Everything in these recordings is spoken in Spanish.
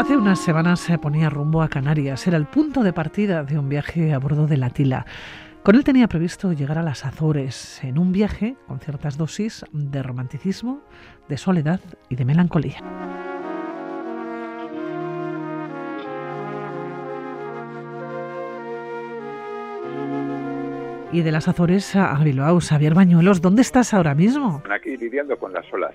Hace unas semanas se ponía rumbo a Canarias. Era el punto de partida de un viaje a bordo de la Tila. Con él tenía previsto llegar a las Azores en un viaje con ciertas dosis de romanticismo, de soledad y de melancolía. Y de las Azores a Bilbao, Xavier Bañuelos, ¿dónde estás ahora mismo? Aquí lidiando con las olas,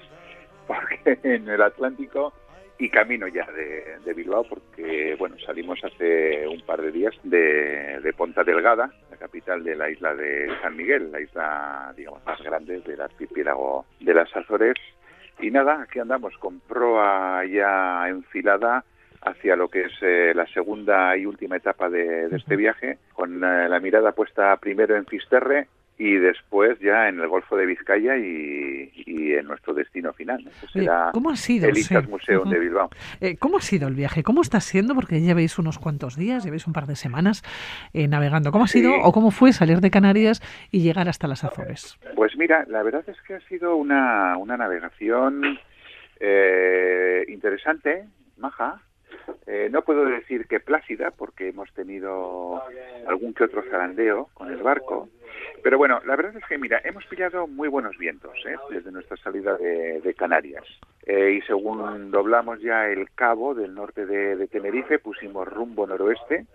porque en el Atlántico y camino ya de, Bilbao porque bueno salimos hace un par de días de, de, Ponta Delgada, la capital de la isla de San Miguel, la isla digamos más grande del archipiélago de las Azores. Y nada aquí andamos con proa ya enfilada hacia lo que es eh, la segunda y última etapa de, este viaje, con eh, la mirada puesta primero en Fisterre y después ya en el Golfo de Vizcaya y, en nuestro destino final. ¿Cómo ha sido? El Islas Museum de Bilbao. Eh, ¿Cómo ha sido el viaje? ¿Cómo está siendo? Porque llevéis unos cuantos días, llevéis un par de semanas eh, navegando. ¿Cómo ha sido o cómo fue salir de Canarias y llegar hasta las Azores? Pues mira, la verdad es que ha sido una, una navegación eh, interesante, maja, eh, no puedo decir que plácida, porque hemos tenido algún que otro zarandeo con el barco. Pero bueno, la verdad es que, mira, hemos pillado muy buenos vientos ¿eh? desde nuestra salida de, Canarias. Eh, y según doblamos ya el cabo del norte de, Tenerife, pusimos rumbo noroeste,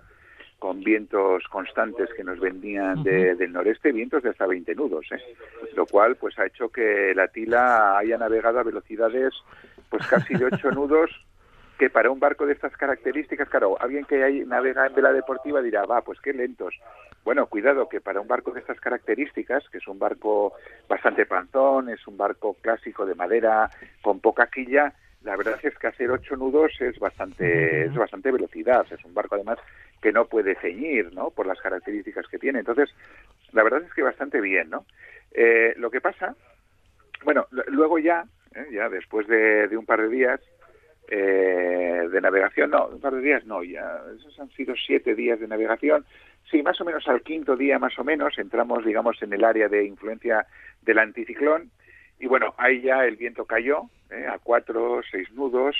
con vientos constantes que nos venían del noreste, vientos de hasta 20 nudos, lo cual pues ha hecho que la tila haya navegado a velocidades pues casi de 8 nudos que para un barco de estas características, claro, alguien que ahí navega en vela deportiva dirá, va, pues qué lentos. Bueno, cuidado, que para un barco de estas características, que es un barco bastante panzón, es un barco clásico de madera, con poca quilla, la verdad es que hacer ocho nudos es bastante, es bastante velocidad. Es un barco además que no puede ceñir, ¿no? Por las características que tiene. Entonces, la verdad es que bastante bien, ¿no? Eh, lo que pasa, bueno, luego ya, ¿eh? ya después de, de un par de días, eh, de navegación, no, un par de días no, ya, esos han sido siete días de navegación. Sí, más o menos al quinto día, más o menos, entramos, digamos, en el área de influencia del anticiclón y bueno, ahí ya el viento cayó eh, a cuatro, seis nudos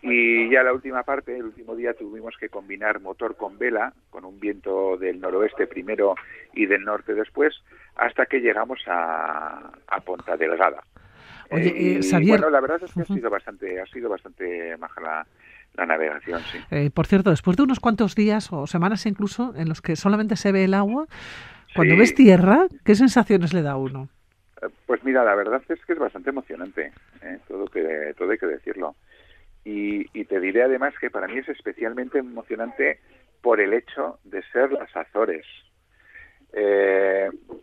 y ya la última parte, el último día tuvimos que combinar motor con vela, con un viento del noroeste primero y del norte después, hasta que llegamos a, a Ponta Delgada. Oye, eh, Bueno, la verdad es que ha sido bastante, ha sido bastante maja la, navegación, sí. Eh, por cierto, después de unos cuantos días o semanas incluso en los que solamente se ve el agua, cuando ves tierra, ¿qué sensaciones le da a uno? Eh, pues mira, la verdad es que es bastante emocionante, todo, que, todo hay que decirlo. Y, y, te diré además que para mí es especialmente emocionante por el hecho de ser las Azores.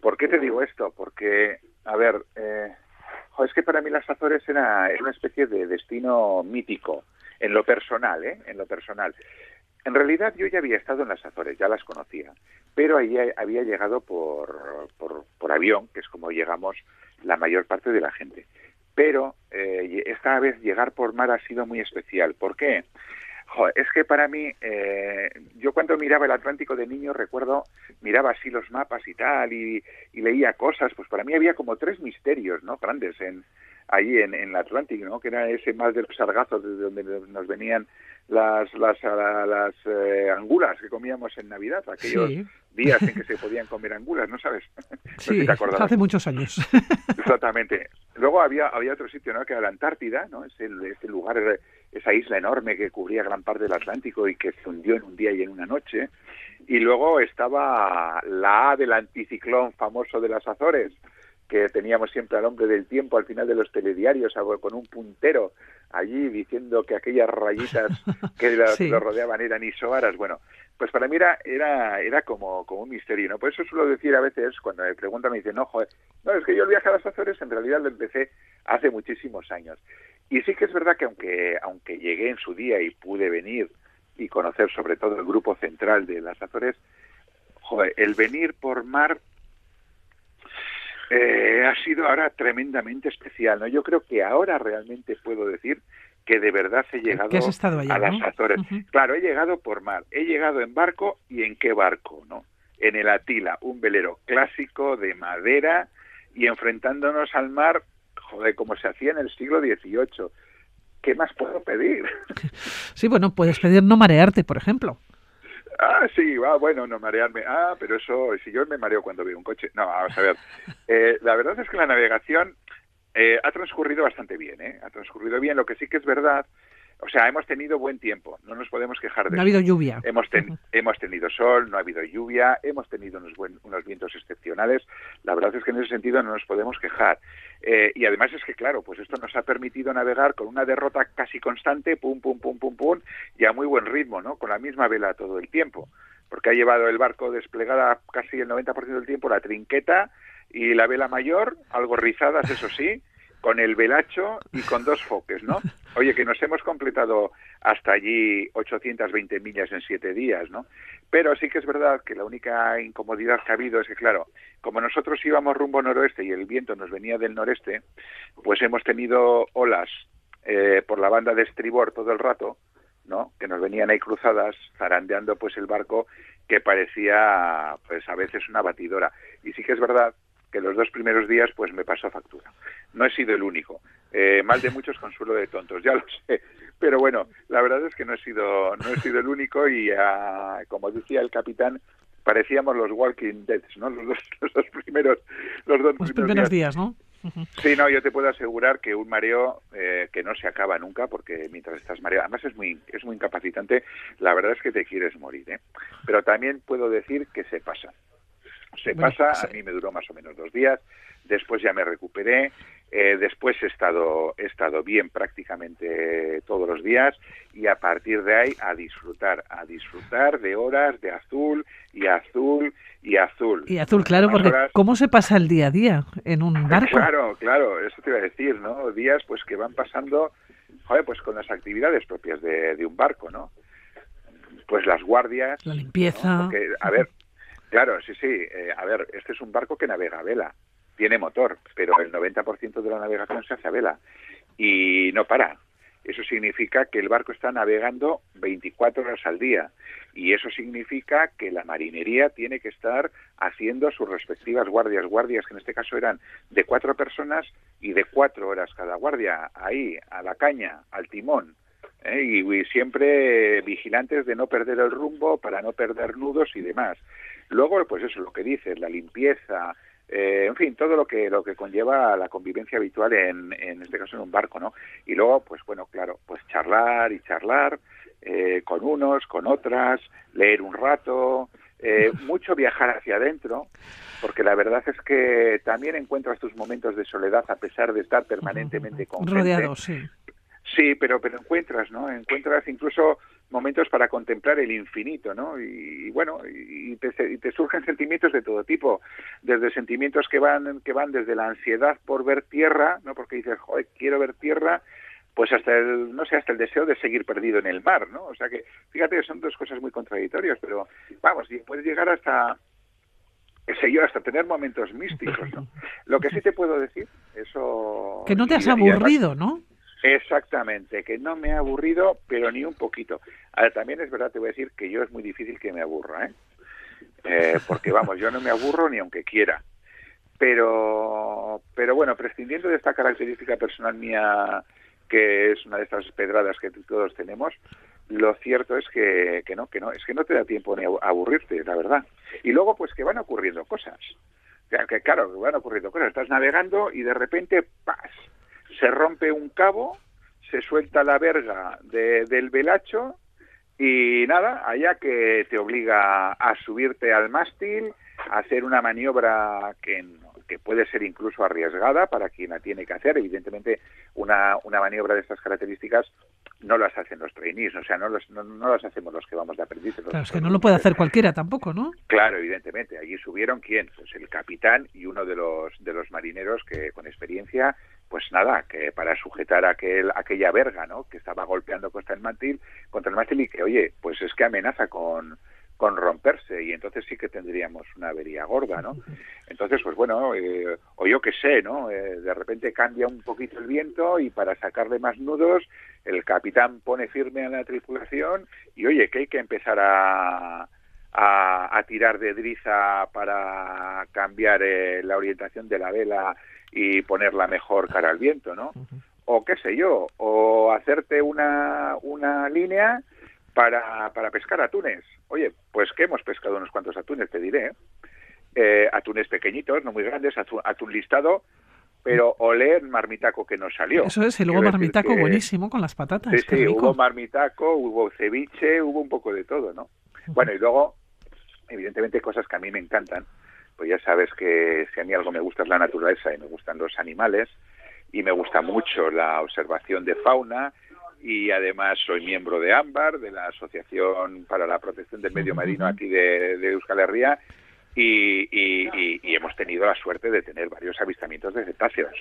¿Por qué te digo esto? Porque, a ver, eh, para mí las Azores era, una especie de destino mítico, en lo personal, ¿eh? En lo personal. En realidad yo ya había estado en las Azores, ya las conocía, pero ahí había llegado por, por, avión, que es como llegamos la mayor parte de la gente. Pero eh, esta vez llegar por mar ha sido muy especial. ¿Por qué? Es que para mí, eh, yo cuando miraba el Atlántico de niño recuerdo, miraba así los mapas y tal, y, leía cosas, pues para mí había como tres misterios, ¿no? Grandes en allí en, en el Atlántico, ¿no? Que era ese mar de los sargazos desde donde nos venían las las, las eh, angulas que comíamos en Navidad, aquellos días en que se podían comer angulas, ¿no sabes? sí, hace muchos años. Exactamente. Luego había había otro sitio, ¿no? Que era la Antártida, ¿no? Es el, este lugar esa isla enorme que cubría gran parte del Atlántico y que se hundió en un día y en una noche. Y luego estaba la A del anticiclón famoso de las Azores, que teníamos siempre al hombre del tiempo al final de los telediarios con un puntero allí diciendo que aquellas rayitas que lo, rodeaban eran isoaras. Bueno, pues para mí era, era, era como, como un misterio, ¿no? Por eso suelo decir a veces, cuando me preguntan, me dicen, no, joder, no, es que yo el viaje a las Azores en realidad lo empecé hace muchísimos años. Y sí que es verdad que aunque, aunque llegué en su día y pude venir y conocer sobre todo el grupo central de las Azores, joder, el venir por mar eh, ha sido ahora tremendamente especial. ¿no? Yo creo que ahora realmente puedo decir que de verdad he llegado a las Azores. Claro, he llegado por mar, he llegado en barco y en qué barco, ¿no? En el Atila, un velero clásico de madera y enfrentándonos al mar joder, como se hacía en el siglo XVIII. ¿qué más puedo pedir? Sí, bueno, puedes pedir no marearte, por ejemplo. Ah, sí, va, bueno, no marearme. Ah, pero eso, si yo me mareo cuando veo un coche. No, vamos a ver. Eh, la verdad es que la navegación eh, ha transcurrido bastante bien, ¿eh? Ha transcurrido bien. Lo que sí que es verdad o sea, hemos tenido buen tiempo, no nos podemos quejar de No ha habido lluvia. Hemos, hemos tenido sol, no ha habido lluvia, hemos tenido unos, unos vientos excepcionales. La verdad es que en ese sentido no nos podemos quejar. Eh, y además es que, claro, pues esto nos ha permitido navegar con una derrota casi constante, pum, pum, pum, pum, pum, y a muy buen ritmo, ¿no? Con la misma vela todo el tiempo. Porque ha llevado el barco desplegada casi el 90% del tiempo la trinqueta y la vela mayor, algo rizadas, eso sí, con el velacho y con dos foques, ¿no? Oye, que nos hemos completado hasta allí 820 millas en siete días, ¿no? Pero sí que es verdad que la única incomodidad que ha habido es que, claro, como nosotros íbamos rumbo noroeste y el viento nos venía del noreste, pues hemos tenido olas eh, por la banda de estribor todo el rato, ¿no? Que nos venían ahí cruzadas, zarandeando pues el barco que parecía, pues a veces una batidora. Y sí que es verdad que los dos primeros días pues me pasó factura. No he sido el único. Eh, mal de muchos, consuelo de tontos, ya lo sé. Pero bueno, la verdad es que no he sido, no he sido el único y ah, como decía el capitán, parecíamos los Walking Dead, ¿no? Los dos, primeros, los dos primeros, días. ¿no? Sí, no, yo te puedo asegurar que un mareo eh, que no se acaba nunca, porque mientras estás mareado, además es muy, es muy incapacitante, la verdad es que te quieres morir, ¿eh? Pero también puedo decir que se pasa se pasa, a mí me duró más o menos dos días, después ya me recuperé, eh, después he estado, he estado bien prácticamente todos los días y a partir de ahí a disfrutar, a disfrutar de horas de azul y azul y azul. Y azul, claro, porque ¿cómo se pasa el día a día en un barco? Claro, claro, eso te iba a decir, ¿no? Días pues que van pasando, joder, pues con las actividades propias de, de un barco, ¿no? Pues las guardias. La limpieza. a ver, Claro, sí, sí. Eh, a ver, este es un barco que navega a vela. Tiene motor, pero el 90% de la navegación se hace a vela. Y no para. Eso significa que el barco está navegando 24 horas al día. Y eso significa que la marinería tiene que estar haciendo sus respectivas guardias. Guardias que en este caso eran de cuatro personas y de cuatro horas cada guardia. Ahí, a la caña, al timón. ¿Eh? y, siempre vigilantes de no perder el rumbo para no perder nudos y demás. Luego, pues eso, lo que dices, la limpieza, eh, en fin, todo lo que lo que conlleva la convivencia habitual en, en este caso en un barco, ¿no? Y luego, pues bueno, claro, pues charlar y charlar eh, con unos, con otras, leer un rato, eh, mucho viajar hacia adentro, porque la verdad es que también encuentras tus momentos de soledad a pesar de estar permanentemente con Rodeado, sí. Sí, pero, pero encuentras, ¿no? Encuentras incluso momentos para contemplar el infinito, ¿no? Y, bueno, y te, te, surgen sentimientos de todo tipo, desde sentimientos que van que van desde la ansiedad por ver tierra, ¿no? Porque dices, joder, quiero ver tierra, pues hasta el, no sé, hasta el deseo de seguir perdido en el mar, ¿no? O sea que, fíjate, son dos cosas muy contradictorias, pero vamos, y puedes llegar hasta, qué sé yo, hasta tener momentos místicos, ¿no? Lo que sí te puedo decir, eso... Que no te has aburrido, ¿no? Exactamente, que no me ha aburrido, pero ni un poquito. Ahora, también es verdad, te voy a decir que yo es muy difícil que me aburra, ¿eh? eh porque vamos, yo no me aburro ni aunque quiera. Pero, pero bueno, prescindiendo de esta característica personal mía, que es una de estas pedradas que todos tenemos, lo cierto es que, que no, que no, es que no te da tiempo ni a aburrirte, la verdad. Y luego, pues que van ocurriendo cosas. Que, claro, van ocurriendo cosas. Estás navegando y de repente, ¡pas! Se rompe un cabo, se suelta la verga del velacho y nada, allá que te obliga a subirte al mástil, a hacer una maniobra que, que puede ser incluso arriesgada para quien la tiene que hacer. Evidentemente, una, una maniobra de estas características no las hacen los trainees, o sea, no, no, las hacemos los que vamos de aprendiz. Claro, es que no lo puede hacer cualquiera tampoco, ¿no? Claro, evidentemente. Allí subieron quién? Pues el capitán y uno de los, de los marineros que con experiencia pues nada, que para sujetar aquel, aquella verga, ¿no? Que estaba golpeando contra el mástil, contra el y que, oye, pues es que amenaza con, con romperse y entonces sí que tendríamos una avería gorda, ¿no? Entonces, pues bueno, eh, o yo qué sé, ¿no? Eh, de repente cambia un poquito el viento y para sacarle más nudos, el capitán pone firme a la tripulación y, oye, que hay que empezar a, a, tirar de driza para cambiar eh, la orientación de la vela y poner la mejor cara al viento, ¿no? o qué sé yo, o hacerte una, una línea para, para pescar atunes. Oye, pues que hemos pescado unos cuantos atunes, te diré. Eh, atunes pequeñitos, no muy grandes, atún, listado, pero olé el marmitaco que nos salió. Eso es, y luego marmitaco buenísimo con las patatas. Sí, sí, hubo marmitaco, hubo ceviche, hubo un poco de todo, ¿no? Bueno, y luego, evidentemente, cosas que a mí me encantan. Pues ya sabes que si a mí algo me gusta es la naturaleza y me gustan los animales y me gusta mucho la observación de fauna y además soy miembro de AMBAR, de la Asociación para la Protección del Medio Marino aquí de, Euskal Herria, y, hemos tenido la suerte de tener varios avistamientos de cetáceos,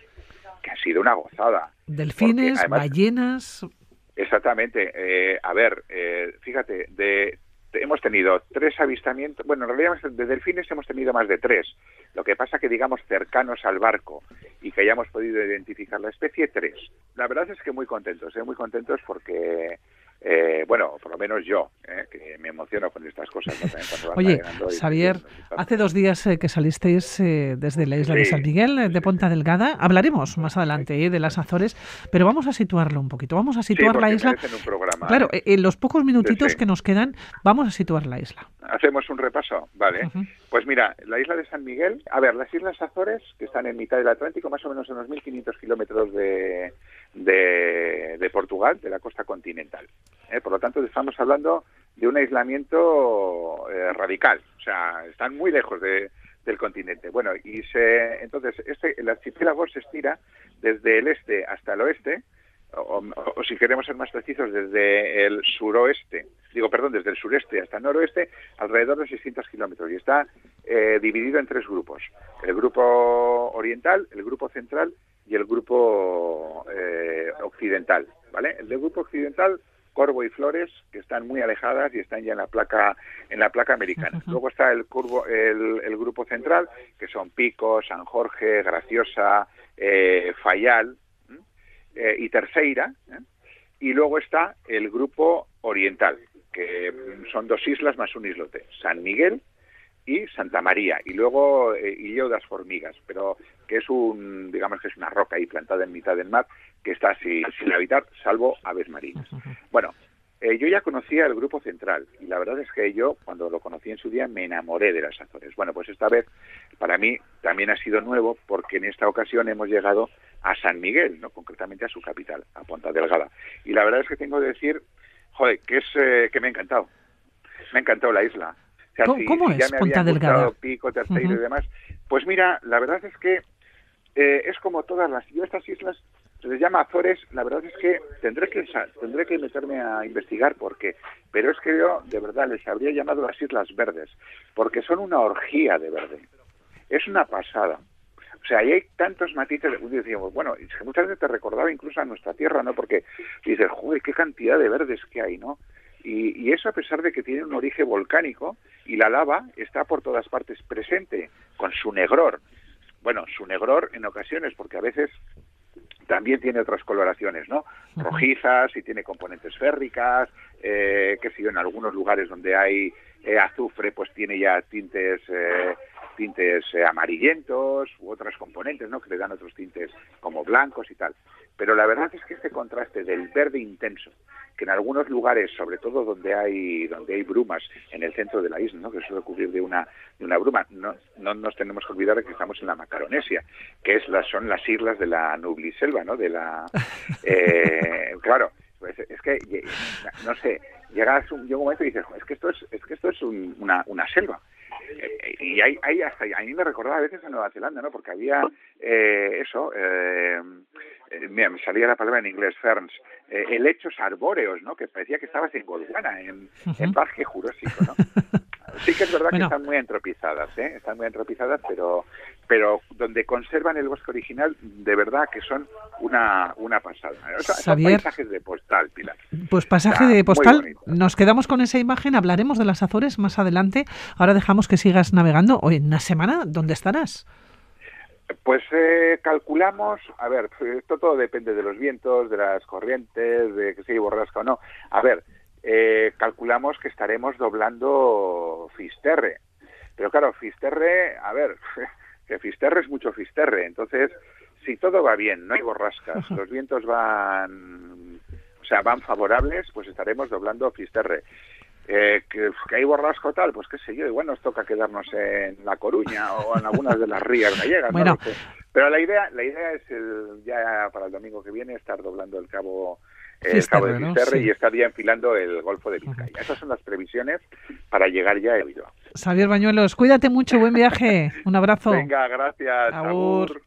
que ha sido una gozada. Delfines, ballenas. Exactamente. Eh, a ver, eh, fíjate, de hemos tenido tres avistamientos, bueno, en realidad de delfines hemos tenido más de tres. Lo que pasa que, digamos, cercanos al barco y que hayamos podido identificar la especie, tres. La verdad es que muy contentos, ¿eh? muy contentos porque eh, bueno, por lo menos yo, me emociono con estas cosas. Oye, Xavier, hace dos días eh, que salisteis desde la isla de San Miguel, de Ponta Delgada. Hablaremos más adelante de las Azores, pero vamos a situarlo un poquito. Vamos a situar la isla. claro, en los pocos minutitos que nos quedan, vamos a situar la isla. Hacemos un repaso, vale. Pues mira, la isla de San Miguel, a ver, las Islas Azores, que están en mitad del Atlántico, más o menos a unos 1.500 kilómetros de, de, Portugal, de la costa continental. ¿eh? Por lo tanto, estamos hablando de un aislamiento eh, radical, o sea, están muy lejos de, del continente. Bueno, y se, entonces este, el archipiélago se estira desde el este hasta el oeste, o, si queremos ser más precisos, desde el suroeste, digo, perdón, desde el sureste hasta el noroeste, alrededor de 600 kilómetros, y está eh, dividido en tres grupos. El grupo oriental, el grupo central y el grupo eh, occidental, ¿vale? El del grupo occidental, Corvo y Flores, que están muy alejadas y están ya en la placa en la placa americana. Luego está el, curvo, el, grupo central, que son Pico, San Jorge, Graciosa, eh, Fayal eh, y Terceira. Y luego está el grupo oriental, que son dos islas más un islote, San Miguel y Santa María, y luego eh, Illeo das Formigas, pero que es un, digamos que es una roca ahí plantada en mitad del mar, que está sin, habitar, salvo aves marinas. Bueno, eh, yo ya conocía el grupo central, y la verdad es que yo, cuando lo conocí en su día, me enamoré de las Azores. Bueno, pues esta vez, para mí, también ha sido nuevo, porque en esta ocasión hemos llegado a San Miguel, no concretamente a su capital, a Ponta Delgada. Y la verdad es que tengo que decir, joder, que, es, eh, que me ha encantado. Me ha encantado la isla ¿Cómo, es Ponta Delgada? Pico, Terceiro y demás. Pues mira, la verdad es que eh, es como todas las... Yo estas islas se les llama Azores, la verdad es que tendré que tendré que meterme a investigar por qué, pero es que yo de verdad les habría llamado las Islas Verdes, porque son una orgía de verde. Es una pasada. O sea, ahí hay tantos matices. Decíamos, bueno, muchas veces te recordaba incluso a nuestra tierra, ¿no? Porque dices, joder, qué cantidad de verdes que hay, ¿no? Y, eso a pesar de que tiene un origen volcánico y la lava está por todas partes presente, con su negror. Bueno, su negror en ocasiones, porque a veces también tiene otras coloraciones, ¿no? Rojizas y tiene componentes férricas, eh, que si en algunos lugares donde hay eh, azufre, pues tiene ya tintes eh, tintes eh, amarillentos u otras componentes, ¿no? Que le dan otros tintes como blancos y tal. Pero la verdad es que este contraste del verde intenso, que en algunos lugares, sobre todo donde hay donde hay brumas en el centro de la isla, ¿no? que suele ocurrir de una de una bruma, no, no nos tenemos que olvidar de que estamos en la Macaronesia, que es la, son las islas de la Nubliselva, ¿no? De la eh, claro, pues es que no sé, llegas un, llega un momento y dices, es que esto es, es que esto es una, una selva y hay, hay hasta a mí me recordaba a veces a Nueva Zelanda, ¿no? Porque había eh, eso, eh, eh, mira, me salía la palabra en inglés, ferns, eh, helechos arbóreos, ¿no? Que parecía que estabas en Gondwana, en, en Parque Jurásico, ¿no? Sí que es verdad que están muy entropizadas, ¿eh? Están muy entropizadas, pero, pero donde conservan el bosque original, de verdad que son una, una pasada. son paisajes de postal, Pilar. Pues pasaje de postal. Nos quedamos con esa imagen, hablaremos de las Azores más adelante. Ahora dejamos que sigas navegando. Hoy en una semana, ¿dónde estarás? Pues eh, calculamos, a ver, esto todo depende de los vientos, de las corrientes, de que si borrasca o no. A ver, eh, calculamos que estaremos doblando Fisterre. Pero claro, Fisterre, a ver, que Fisterre es mucho Fisterre. Entonces, si todo va bien, no hay borrascas, los vientos van, o sea, van favorables, pues estaremos doblando Fisterre. Eh, que, hay borrasco tal, pues qué sé yo, igual nos toca quedarnos en La Coruña o en algunas de las rías gallegas. Bueno. Pero la idea, la idea es el, ya para el domingo que viene estar doblando el cabo el Cabo de Fisterre y estar ya enfilando el Golfo de Vizcaya. Esas son las previsiones para llegar ya a Bilbao. Xavier Bañuelos, cuídate mucho, buen viaje. Un abrazo. Venga, gracias. Agur.